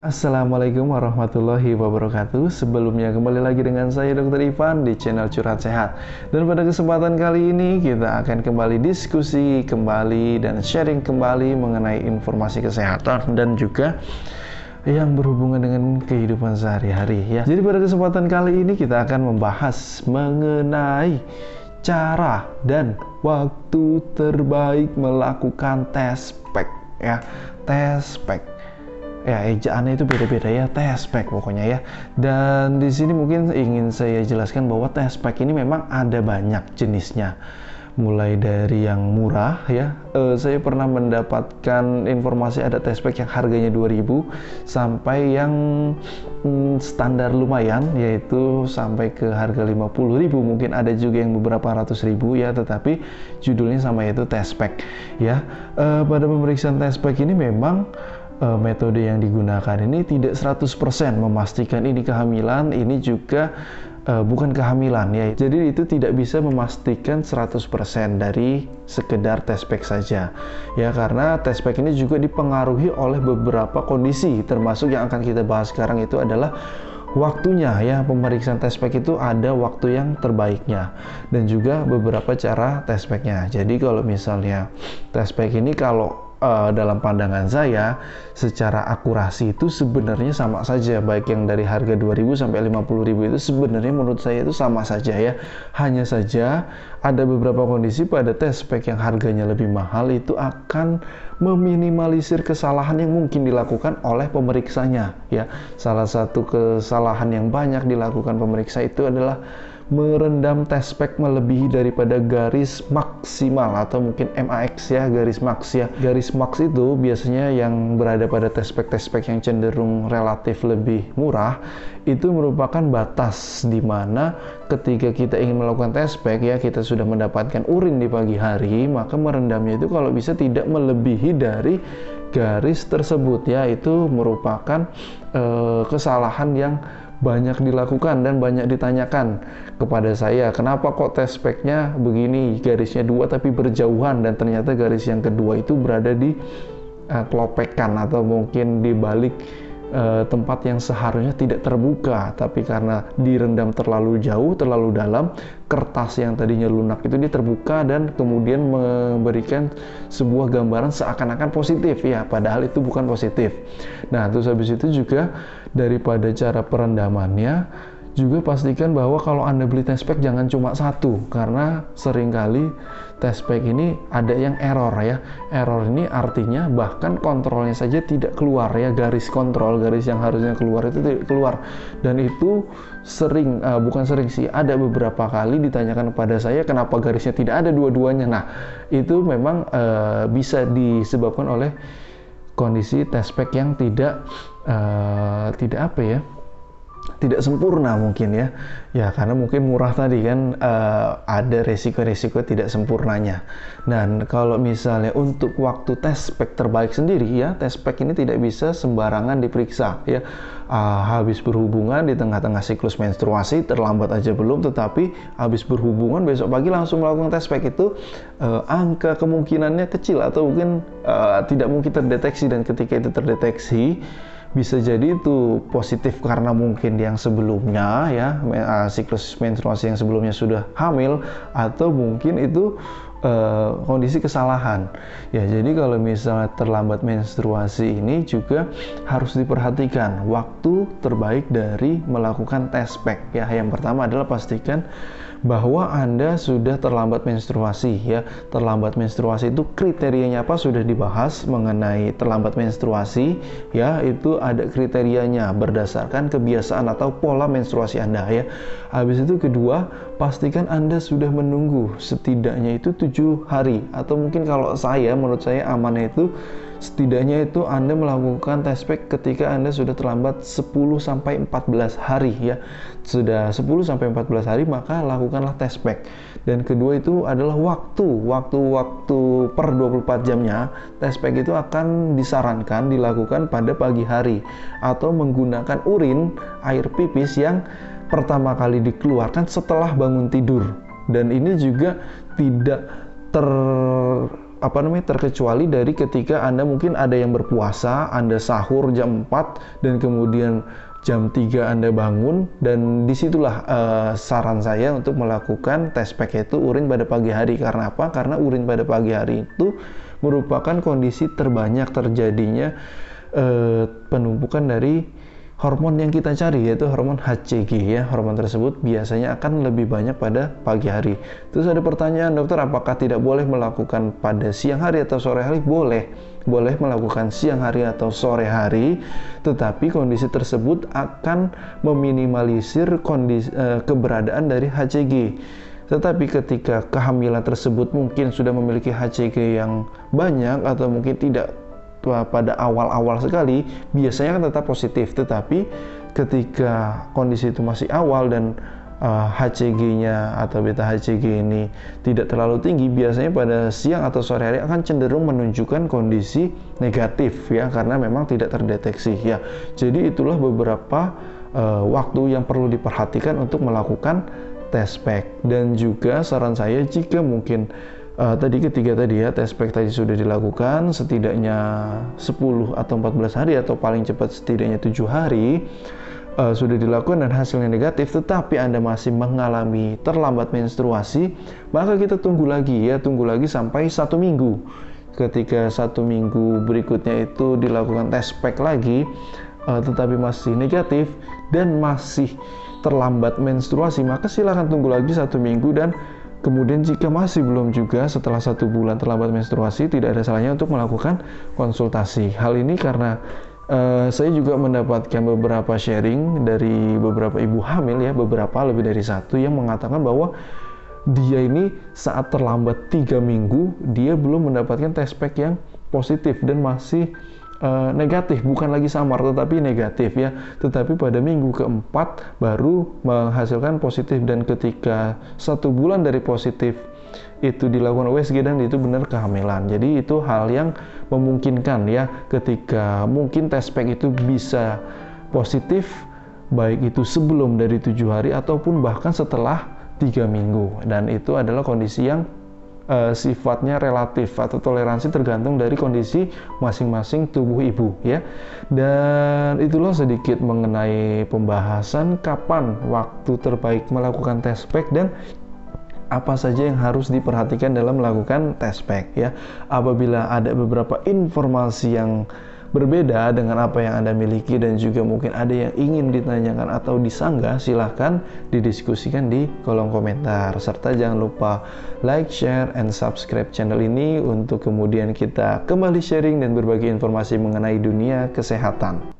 Assalamualaikum warahmatullahi wabarakatuh Sebelumnya kembali lagi dengan saya Dr. Ivan di channel Curhat Sehat Dan pada kesempatan kali ini kita akan kembali diskusi kembali dan sharing kembali mengenai informasi kesehatan dan juga yang berhubungan dengan kehidupan sehari-hari ya. Jadi pada kesempatan kali ini kita akan membahas mengenai cara dan waktu terbaik melakukan tes pack ya. Tes pack ya ejaannya itu beda-beda ya tespek pokoknya ya. Dan di sini mungkin ingin saya jelaskan bahwa tespek ini memang ada banyak jenisnya. Mulai dari yang murah ya. Uh, saya pernah mendapatkan informasi ada tespek yang harganya 2000 sampai yang mm, standar lumayan yaitu sampai ke harga 50000 mungkin ada juga yang beberapa ratus ribu ya tetapi judulnya sama yaitu tespek ya. Uh, pada pemeriksaan tespek ini memang uh, metode yang digunakan ini tidak 100% memastikan ini kehamilan, ini juga uh, bukan kehamilan ya. Jadi itu tidak bisa memastikan 100% dari sekedar tes pack saja. Ya karena tes pack ini juga dipengaruhi oleh beberapa kondisi termasuk yang akan kita bahas sekarang itu adalah waktunya ya pemeriksaan tes pack itu ada waktu yang terbaiknya dan juga beberapa cara tes packnya jadi kalau misalnya tes pack ini kalau uh, dalam pandangan saya secara akurasi itu sebenarnya sama saja. Baik yang dari harga 2000 sampai 50000 itu sebenarnya menurut saya itu sama saja ya. Hanya saja ada beberapa kondisi pada tes spek yang harganya lebih mahal itu akan meminimalisir kesalahan yang mungkin dilakukan oleh pemeriksanya ya. Salah satu kesalahan yang banyak dilakukan pemeriksa itu adalah merendam tespek melebihi daripada garis maksimal atau mungkin MAX ya garis max ya. Garis max itu biasanya yang berada pada tespek-tespek yang cenderung relatif lebih murah itu merupakan batas di mana ketika kita ingin melakukan tespek ya kita sudah mendapatkan urin di pagi hari maka merendamnya itu kalau bisa tidak melebihi dari garis tersebut ya. Itu merupakan uh, kesalahan yang banyak dilakukan dan banyak ditanyakan kepada saya kenapa kok tes speknya begini? Garisnya dua tapi berjauhan. Dan ternyata garis yang kedua itu berada di uh, kelopekan atau mungkin di balik uh, tempat yang seharusnya tidak terbuka. Tapi karena direndam terlalu jauh terlalu dalam kertas yang tadinya lunak itu dia terbuka dan kemudian memberikan sebuah gambaran seakan-akan positif. Ya padahal itu bukan positif. Nah terus habis itu juga daripada cara perendamannya juga pastikan bahwa kalau Anda beli test pack jangan cuma satu karena sering kali test pack ini ada yang error ya. Error ini artinya bahkan kontrolnya saja tidak keluar ya, garis kontrol, garis yang harusnya keluar itu tidak keluar. Dan itu sering uh, bukan sering sih, ada beberapa kali ditanyakan kepada saya kenapa garisnya tidak ada dua-duanya. Nah, itu memang uh, bisa disebabkan oleh kondisi test pack yang tidak uh, tidak apa ya tidak sempurna mungkin ya. Ya karena mungkin murah tadi kan uh, ada resiko-resiko tidak sempurnanya. Dan kalau misalnya untuk waktu tes spek terbaik sendiri ya tes spek ini tidak bisa sembarangan diperiksa ya. Uh, habis berhubungan di tengah-tengah siklus menstruasi terlambat aja belum tetapi habis berhubungan besok pagi langsung melakukan tes spek itu uh, angka kemungkinannya kecil atau mungkin uh, tidak mungkin terdeteksi. Dan ketika itu terdeteksi bisa jadi itu positif karena mungkin yang sebelumnya ya uh, siklus menstruasi yang sebelumnya sudah hamil atau mungkin itu uh, kondisi kesalahan. Ya jadi kalau misalnya terlambat menstruasi ini juga harus diperhatikan. Waktu terbaik dari melakukan tes pack ya yang pertama adalah pastikan bahwa Anda sudah terlambat menstruasi. Ya. Terlambat menstruasi itu kriterianya apa? Sudah dibahas mengenai terlambat menstruasi. Ya, itu ada kriterianya berdasarkan kebiasaan atau pola menstruasi Anda. Ya. Habis itu kedua, pastikan Anda sudah menunggu setidaknya itu tujuh hari atau mungkin kalau saya menurut saya amannya itu setidaknya itu Anda melakukan test pack ketika Anda sudah terlambat 10 sampai 14 hari ya. Sudah 10 sampai 14 hari maka lakukanlah test pack. Dan kedua itu adalah waktu. Waktu-waktu per 24 jamnya test pack itu akan disarankan dilakukan pada pagi hari atau menggunakan urin air pipis yang pertama kali dikeluarkan setelah bangun tidur. Dan ini juga tidak ter apa namanya terkecuali dari ketika Anda mungkin ada yang berpuasa, Anda sahur jam 4 dan kemudian jam 3 Anda bangun dan di situlah uh, saran saya untuk melakukan tes pack itu urin pada pagi hari karena apa? Karena urin pada pagi hari itu merupakan kondisi terbanyak terjadinya uh, penumpukan dari hormon yang kita cari yaitu hormon HCG ya. Hormon tersebut biasanya akan lebih banyak pada pagi hari. Terus ada pertanyaan dokter apakah tidak boleh melakukan pada siang hari atau sore hari? Boleh. Boleh melakukan siang hari atau sore hari tetapi kondisi tersebut akan meminimalisir kondisi eh, keberadaan dari HCG tetapi ketika kehamilan tersebut mungkin sudah memiliki HCG yang banyak atau mungkin tidak pada awal-awal sekali biasanya kan tetap positif. Tetapi ketika kondisi itu masih awal dan uh, HCG-nya atau beta HCG ini tidak terlalu tinggi biasanya pada siang atau sore hari akan cenderung menunjukkan kondisi negatif ya karena memang tidak terdeteksi ya. Jadi itulah beberapa uh, waktu yang perlu diperhatikan untuk melakukan test pack dan juga saran saya jika mungkin uh, tadi ketiga tadi ya tes pack tadi sudah dilakukan. Setidaknya 10 atau 14 hari atau paling cepat setidaknya 7 hari uh, sudah dilakukan dan hasilnya negatif. Tetapi Anda masih mengalami terlambat menstruasi maka kita tunggu lagi ya tunggu lagi sampai satu minggu. Ketika satu minggu berikutnya itu dilakukan tes pack lagi uh, tetapi masih negatif dan masih terlambat menstruasi maka silahkan tunggu lagi satu minggu dan Kemudian jika masih belum juga setelah satu bulan terlambat menstruasi, tidak ada salahnya untuk melakukan konsultasi. Hal ini karena uh, saya juga mendapatkan beberapa sharing dari beberapa ibu hamil ya, beberapa lebih dari satu yang mengatakan bahwa dia ini saat terlambat tiga minggu dia belum mendapatkan test pack yang positif dan masih uh, negatif, bukan lagi samar tetapi negatif ya. Tetapi pada minggu keempat baru menghasilkan positif dan ketika satu bulan dari positif itu dilakukan USG dan itu benar kehamilan. Jadi itu hal yang memungkinkan ya ketika mungkin tes pack itu bisa positif baik itu sebelum dari tujuh hari ataupun bahkan setelah tiga minggu dan itu adalah kondisi yang uh, sifatnya relatif atau toleransi tergantung dari kondisi masing-masing tubuh ibu ya. Dan itulah sedikit mengenai pembahasan kapan waktu terbaik melakukan test pack dan apa saja yang harus diperhatikan dalam melakukan test pack ya. Apabila ada beberapa informasi yang berbeda dengan apa yang Anda miliki dan juga mungkin ada yang ingin ditanyakan atau disanggah, silahkan didiskusikan di kolom komentar. Serta jangan lupa like, share, and subscribe channel ini untuk kemudian kita kembali sharing dan berbagi informasi mengenai dunia kesehatan.